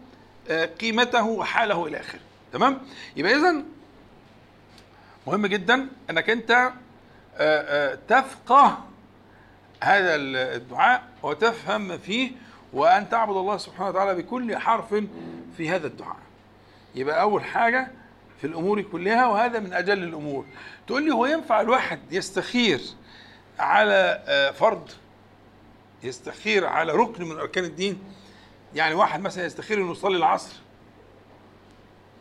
آه، قيمته وحاله إلى آخره. تمام؟ يبقى إذا مهم جدا إنك أنت آه، آه، تفقه هذا الدعاء وتفهم فيه وأن تعبد الله سبحانه وتعالى بكل حرف في هذا الدعاء. يبقى أول حاجة في الأمور كلها وهذا من أجل الأمور. تقول لي هو ينفع الواحد يستخير على آه، فرض؟ يستخير على ركن من أركان الدين؟ يعني واحد مثلا يستخير إنه يصلي العصر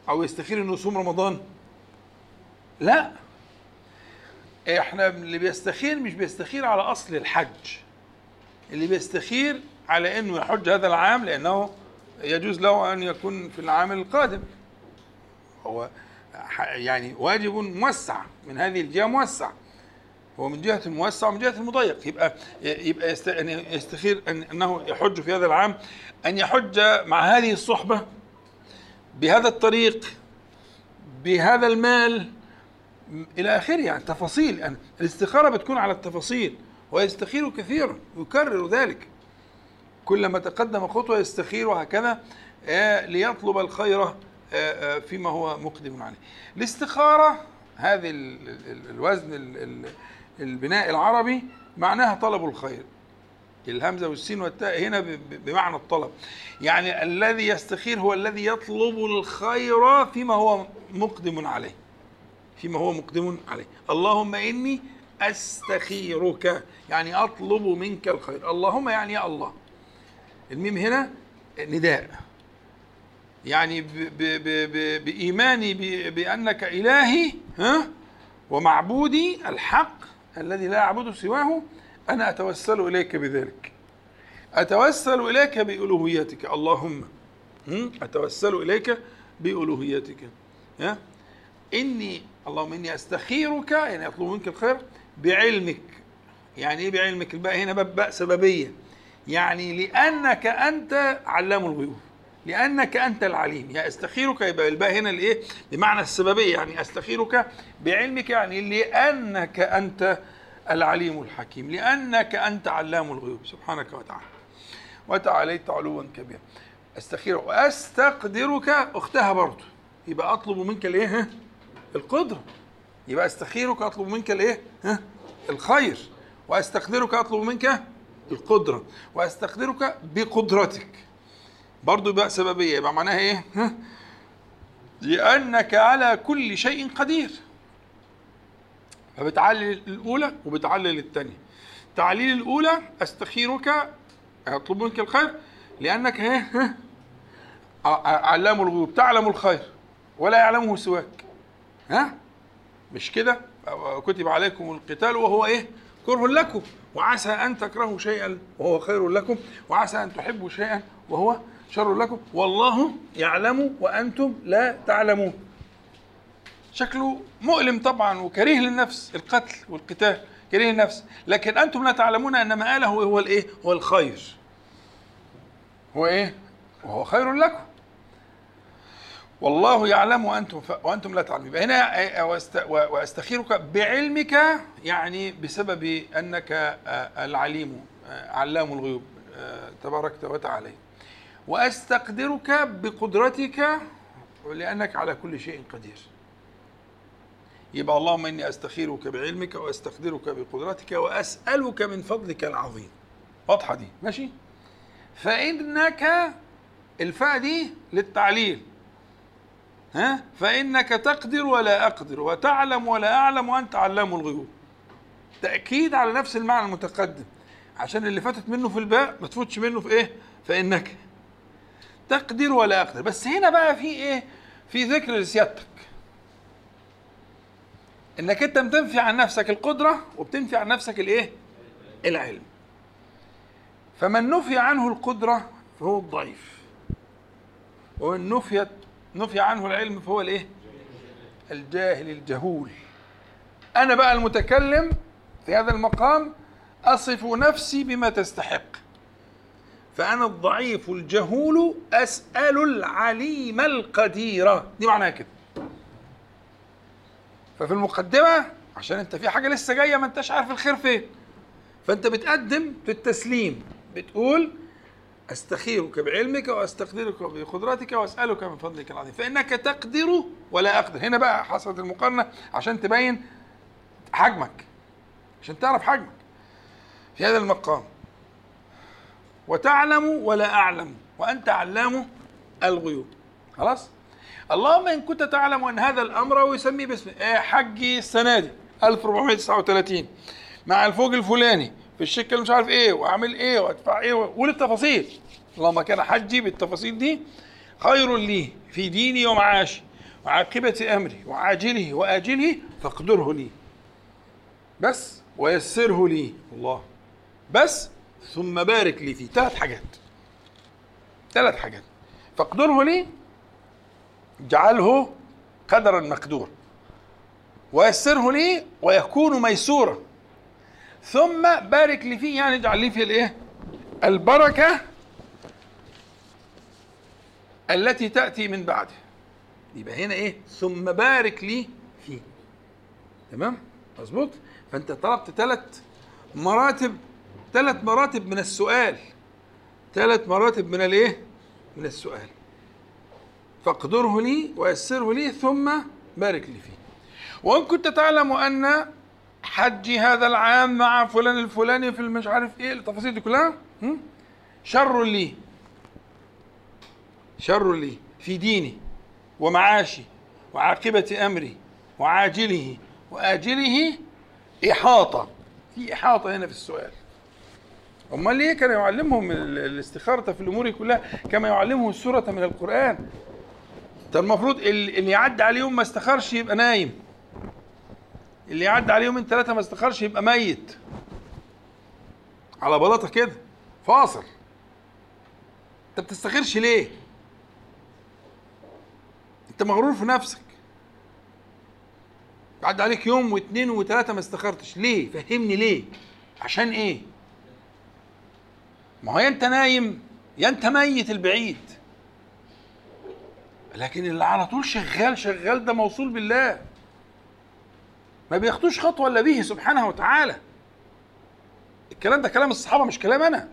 أو يستخير إنه يصوم رمضان؟ لا. إحنا اللي بيستخير مش بيستخير على أصل الحج. اللي بيستخير على إنه يحج هذا العام لأنه يجوز له أن يكون في العام القادم. هو يعني واجب موسع من هذه الجهة موسع. هو من جهة الموسع ومن جهة المضيق يبقى يبقى يستخير أنه يحج في هذا العام أن يحج مع هذه الصحبة بهذا الطريق بهذا المال إلى آخره يعني تفاصيل يعني. الاستخارة بتكون على التفاصيل ويستخير كثيرا ويكرر ذلك. كلما تقدم خطوة يستخير وهكذا آه، ليطلب الخير آه، آه، فيما هو مقدم عليه. الاستخارة هذه الوزن البناء العربي معناها طلب الخير. الهمزة والسين والتاء هنا بمعنى الطلب. يعني الذي يستخير هو الذي يطلب الخير فيما هو مقدم عليه. فيما هو مقدم عليه. اللهم إني أستخيرك يعني أطلب منك الخير. اللهم يعني يا الله. الميم هنا نداء. يعني ب ب ب بإيماني بأنك إلهي ها؟ ومعبودي الحق الذي لا أعبد سواه. أنا أتوسل إليك بذلك. أتوسل إليك بألوهيتك. اللهم أتوسل إليك بألوهيتك. ها؟ إني اللهم إني أستخيرك يعني أطلب منك الخير بعلمك. يعني إيه بعلمك؟ الباء هنا باء سببية. يعني لأنك أنت علام الغيوب. لأنك أنت العليم. يعني أستخيرك يبقى الباء هنا الإيه بمعنى السببية. يعني أستخيرك بعلمك يعني لأنك أنت العليم الحكيم. لأنك أنت علام الغيوب. سبحانك وتعالى. وتعاليت علوا كبيرا. أستخيرك. وأستقدرك أختها برضه. يبقى أطلب منك الإيه القدرة. يبقى استخيرك أطلب منك الإيه؟ ها؟ الخير. واستقدرك أطلب منك القدرة. واستقدرك بقدرتك. برضو يبقى سببية. يبقى معناها إيه؟ ها؟ لأنك على كل شيء قدير. فبتعلل الأولى وبتعلل الثانية. تعليل الأولى أستخيرك أطلب منك الخير. لأنك ها؟ علام الغيوب. تعلم الخير. ولا يعلمه سواك. ها؟ مش كده؟ كتب عليكم القتال وهو إيه؟ كره لكم. وعسى أن تكرهوا شيئا وهو خير لكم. وعسى أن تحبوا شيئا وهو شر لكم. والله يعلم وأنتم لا تعلمون. شكله مؤلم طبعا وكريه للنفس القتل والقتال كريه للنفس. لكن أنتم لا تعلمون أن مآله هو الإيه؟ هو الخير. هو إيه؟ وهو خير لكم. والله يعلم وأنتم ف... وأنتم لا تعلمون. هنا واست... وأستخيرك بعلمك يعني بسبب أنك العليم علام الغيوب تباركت وتعالى. وأستقدرك بقدرتك لأنك على كل شيء قدير. يبقى اللهم إني أستخيرك بعلمك وأستقدرك بقدرتك وأسألك من فضلك العظيم. واضحة دي؟ ماشي؟ فإنك الفاء دي للتعليل. فإنك تقدر ولا أقدر وتعلم ولا أعلم وأنت علام الغيوب. تأكيد على نفس المعنى المتقدم. عشان اللي فاتت منه في الباء ما تفوتش منه في إيه؟ فإنك تقدر ولا أقدر. بس هنا بقى في إيه؟ في ذكر لسيادتك. إنك أنت بتنفي عن نفسك القدرة وبتنفي عن نفسك الإيه؟ العلم. فمن نفي عنه القدرة فهو الضعيف. ومن نفيت نفي عنه العلم فهو الايه؟ الجاهل الجهول. أنا بقى المتكلم في هذا المقام أصف نفسي بما تستحق. فأنا الضعيف الجهول أسأل العليم القدير. دي معناها كده. ففي المقدمة عشان أنت في حاجة لسه جاية ما أنتش عارف الخير فين. فأنت بتقدم في التسليم. بتقول أستخيرك بعلمك واستقدرك بقدرتك واسالك من فضلك العظيم. فإنك تقدر ولا أقدر. هنا بقى حصلت المقارنة عشان تبين حجمك عشان تعرف حجمك في هذا المقام. وتعلم ولا أعلم وأنت علام الغيوب. خلاص؟ اللهم إن كنت تعلم أن هذا الأمر ويسميه باسم إيه حجي السنة دي 1439 مع الفوق الفلاني. في الشكل مش عارف إيه وأعمل إيه وأدفع إيه وقول التفاصيل اللهم كان حجي بالتفاصيل دي خير لي في ديني ومعاشي وعاقبة أمري وعاجله وآجله فاقدره لي. بس ويسره لي. الله. بس ثم بارك لي فيه. ثلاث حاجات. ثلاث حاجات. فاقدره لي اجعله قدرا مقدور ويسره لي ويكون ميسورا. ثم بارك لي فيه يعني اجعل لي فيه الايه؟ البركة التي تأتي من بعده. يبقى هنا إيه؟ ثم بارك لي فيه. تمام؟ مظبوط؟ فانت طلبت ثلاث مراتب ثلاث مراتب من السؤال. ثلاث مراتب من الايه؟ من السؤال. فاقدره لي ويسره لي ثم بارك لي فيه. وان كنت تعلم أن حجي هذا العام مع فلان الفلاني في المش عارف إيه التفاصيل دي كلها؟ شر لي. شر لي في ديني ومعاشي وعاقبة أمري وعاجله وآجله إحاطة. في إحاطة هنا في السؤال. أمال ليه كان يعلمهم ال- الاستخارة في الأمور كلها كما يعلمهم السورة من القرآن؟ ده المفروض ال- اللي يعدي عليه يوم ما استخارش يبقى نايم. اللي يعدي عليه يومين ثلاثة ما استخارش يبقى ميت. على بلاطة كده. فاصل. انت بتستخيرش ليه؟ انت مغرور في نفسك. بعد عليك يوم واثنين وثلاثة ما استخرتش. ليه؟ فهمني ليه؟ عشان إيه؟ ما هو يا انت نايم يا انت ميت البعيد. لكن اللي على طول شغال شغال ده موصول بالله. ما بياخدوش خطوة إلا به سبحانه وتعالى. الكلام ده كلام الصحابة مش كلام أنا.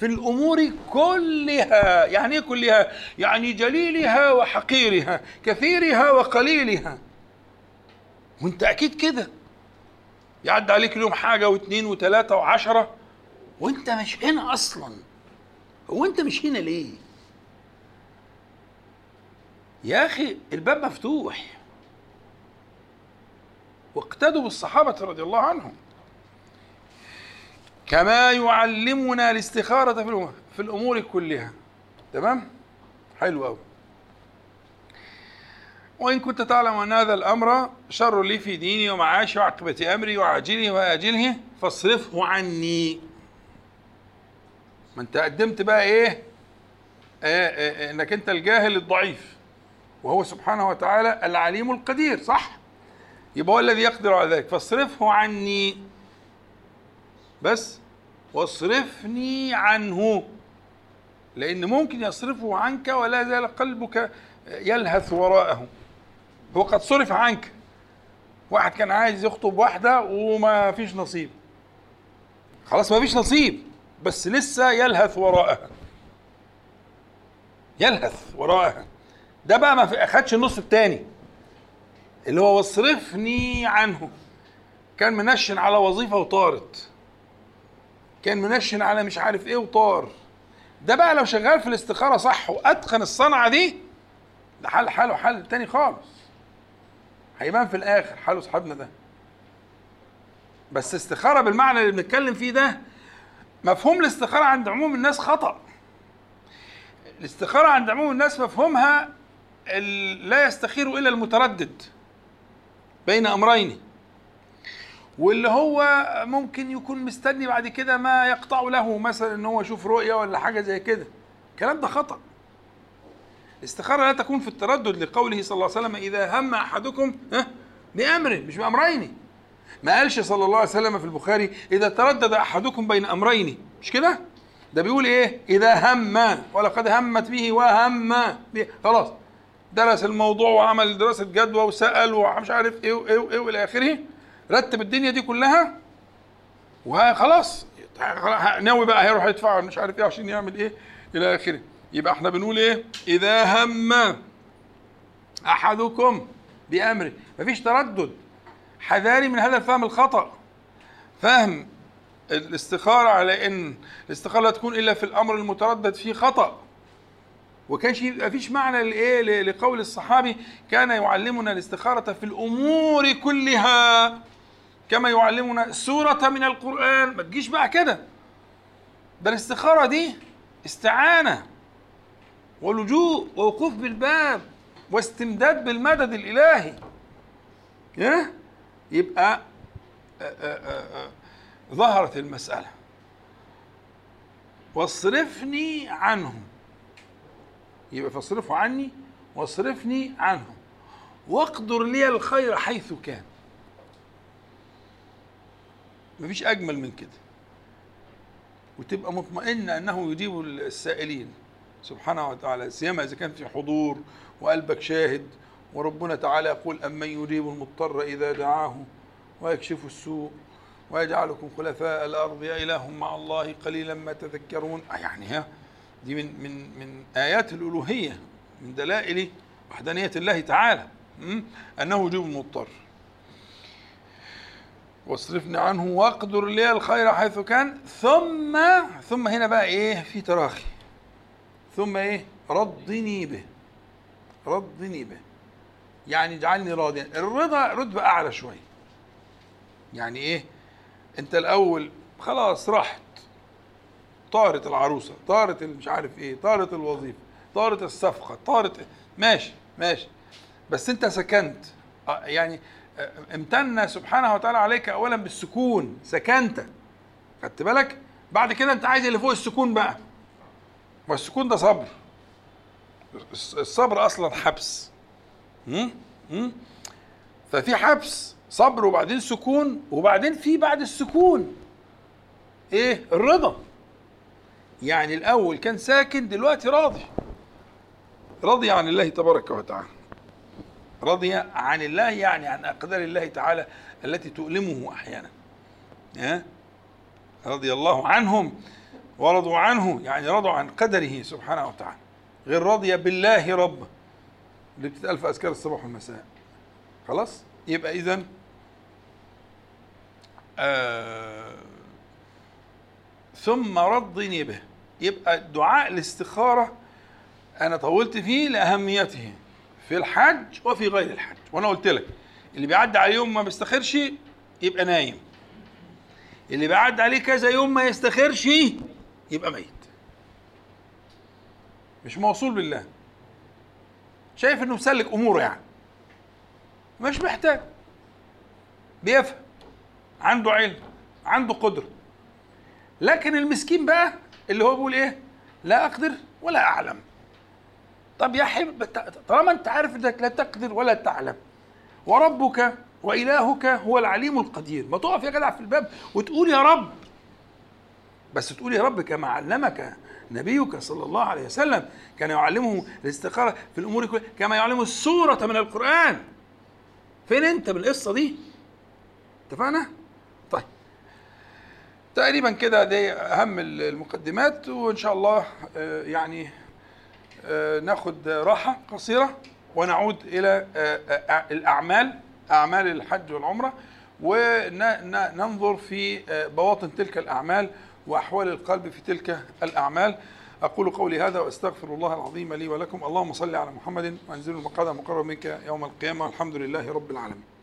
في الأمور كلها يعني إيه كلها؟ يعني جليلها وحقيرها كثيرها وقليلها. وأنت أكيد كده. يعدي عليك اليوم حاجة واثنين وثلاثه وعشرة وأنت مش هنا أصلا. هو أنت مش هنا ليه؟ يا أخي الباب مفتوح. واقتدوا بالصحابة رضي الله عنهم. كما يعلمنا الاستخارة في الأمور كلها. تمام؟ حلو أوي. وإن كنت تعلم أن هذا الأمر شر لي في ديني ومعاشي وعاقبة أمري وعاجله وآجله فاصرفه عني. ما أنت قدمت بقى إيه؟ آه آه إنك أنت الجاهل الضعيف وهو سبحانه وتعالى العليم القدير صح؟ يبقى هو الذي يقدر على ذلك. فاصرفه عني. بس واصرفني عنه. لأن ممكن يصرفه عنك ولا يزال قلبك يلهث وراءه. هو قد صرف عنك. واحد كان عايز يخطب واحدة وما فيش نصيب. خلاص ما فيش نصيب بس لسه يلهث وراءها. يلهث وراءها. ده بقى ما اخدش النص التاني. اللي هو واصرفني عنه. كان منشن على وظيفة وطارت. كان منشن على مش عارف إيه وطار. ده بقى لو شغال في الاستخارة صح وأتقن الصنعة دي ده حل حاله حل تاني خالص. هيبان في الآخر حاله صاحبنا ده. بس استخارة بالمعنى اللي بنتكلم فيه ده مفهوم الاستخارة عند عموم الناس خطأ. الاستخارة عند عموم الناس مفهومها لا يستخير إلا المتردد. بين أمرين واللي هو ممكن يكون مستني بعد كده ما يقطع له مثلا إن هو يشوف رؤية ولا حاجة زي كده. الكلام ده خطأ. الاستخارة لا تكون في التردد لقوله صلى الله عليه وسلم إذا هم أحدكم ها بأمر مش بأمرين. ما قالش صلى الله عليه وسلم في البخاري إذا تردد أحدكم بين أمرين. مش كده؟ ده بيقول إيه؟ إذا هم ولقد همت به وهم. خلاص. درس الموضوع وعمل دراسة جدوى وسأل ومش عارف إيه وإيه وإيه وإلى آخره. رتب الدنيا دي كلها. وخلاص ناوي بقى هيروح يدفع مش عارف إيه عشان يعمل إيه إلى آخره. يبقى إحنا بنقول إيه؟ إذا هم أحدكم بأمره. مفيش تردد. حذاري من هذا الفهم الخطأ. فهم الاستخارة على إن الاستخارة لا تكون إلا في الأمر المتردد فيه خطأ. وكانش يبقى فيش معنى لإيه؟ لقول الصحابي كان يعلمنا الاستخارة في الأمور كلها كما يعلمنا سورة من القرآن. ما تجيش بقى كده. ده الاستخارة دي استعانة ولجوء ووقوف بالباب واستمداد بالمدد الإلهي. يبقى ظهرت المسألة. واصرفني عنهم. يبقى فاصرفوا عني واصرفني عنهم واقدر لي الخير حيث كان. مفيش أجمل من كده. وتبقى مطمئن أنه يجيب السائلين. سبحانه وتعالى سيما إذا كان في حضور وقلبك شاهد وربنا تعالى يقول أمن يجيب المضطر إذا دعاه ويكشف السوء ويجعلكم خلفاء الأرض يا إله مع الله قليلا ما تذكرون. يعني ها دي من من من آيات الألوهية من دلائل وحدانية الله تعالى أنه يجيب المضطر واصرفني عنه واقدر لي الخير حيث كان. ثم ثم هنا بقى إيه؟ في تراخي. ثم إيه؟ رضني به. رضني به. يعني اجعلني راضيا. الرضا رتبة أعلى شوية يعني إيه؟ أنت الأول خلاص رحت طارت العروسة طارت مش عارف إيه طارت الوظيفة طارت الصفقة طارت ماشي ماشي. بس أنت سكنت. يعني امتن سبحانه وتعالى عليك أولا بالسكون. سكنت. خدت بالك؟ بعد كده أنت عايز اللي فوق السكون بقى. والسكون ده صبر. الصبر أصلا حبس. م? م? ففي حبس صبر وبعدين سكون وبعدين في بعد السكون. إيه؟ الرضا. يعني الأول كان ساكن دلوقتي راضي. رضي عن الله تبارك وتعالى. رضي عن الله يعني عن أقدار الله تعالى التي تؤلمه أحيانا. ها؟ رضي الله عنهم ورضوا عنه يعني رضوا عن قدره سبحانه وتعالى. غير رضي بالله رب. اللي بتتقال في أذكار الصباح والمساء. خلاص؟ يبقى اذا آه ثم رضني به. يبقى دعاء الاستخارة أنا طولت فيه لأهميته في الحج وفي غير الحج. وأنا قلت لك اللي بيعدي عليه يوم ما بيستخرش يبقى نايم. اللي بيعدي عليه كذا يوم ما يستخرش يبقى ميت. مش موصول بالله. شايف إنه مسلك أموره يعني. مش محتاج. بيفهم. عنده علم. عنده قدرة. لكن المسكين بقى اللي هو بيقول إيه؟ لا أقدر ولا أعلم. طب يا حبيبي طالما أنت عارف إنك لا تقدر ولا تعلم وربك وإلهك هو العليم القدير. ما تقف يا جدع في الباب وتقول يا رب. بس تقول يا رب كما علمك نبيك صلى الله عليه وسلم كان يعلمه الاستخارة في الأمور كلها كما يعلمه السورة من القرآن. فين أنت بالقصة دي؟ اتفقنا؟ تقريبا كده دي أهم المقدمات وإن شاء الله يعني ناخد راحة قصيرة ونعود إلى الأعمال أعمال الحج والعمرة وننظر في بواطن تلك الأعمال وأحوال القلب في تلك الأعمال. أقول قولي هذا وأستغفر الله العظيم لي ولكم. اللهم صل على محمد وانزل المقعد مقرب منك يوم القيامة. الحمد لله رب العالمين.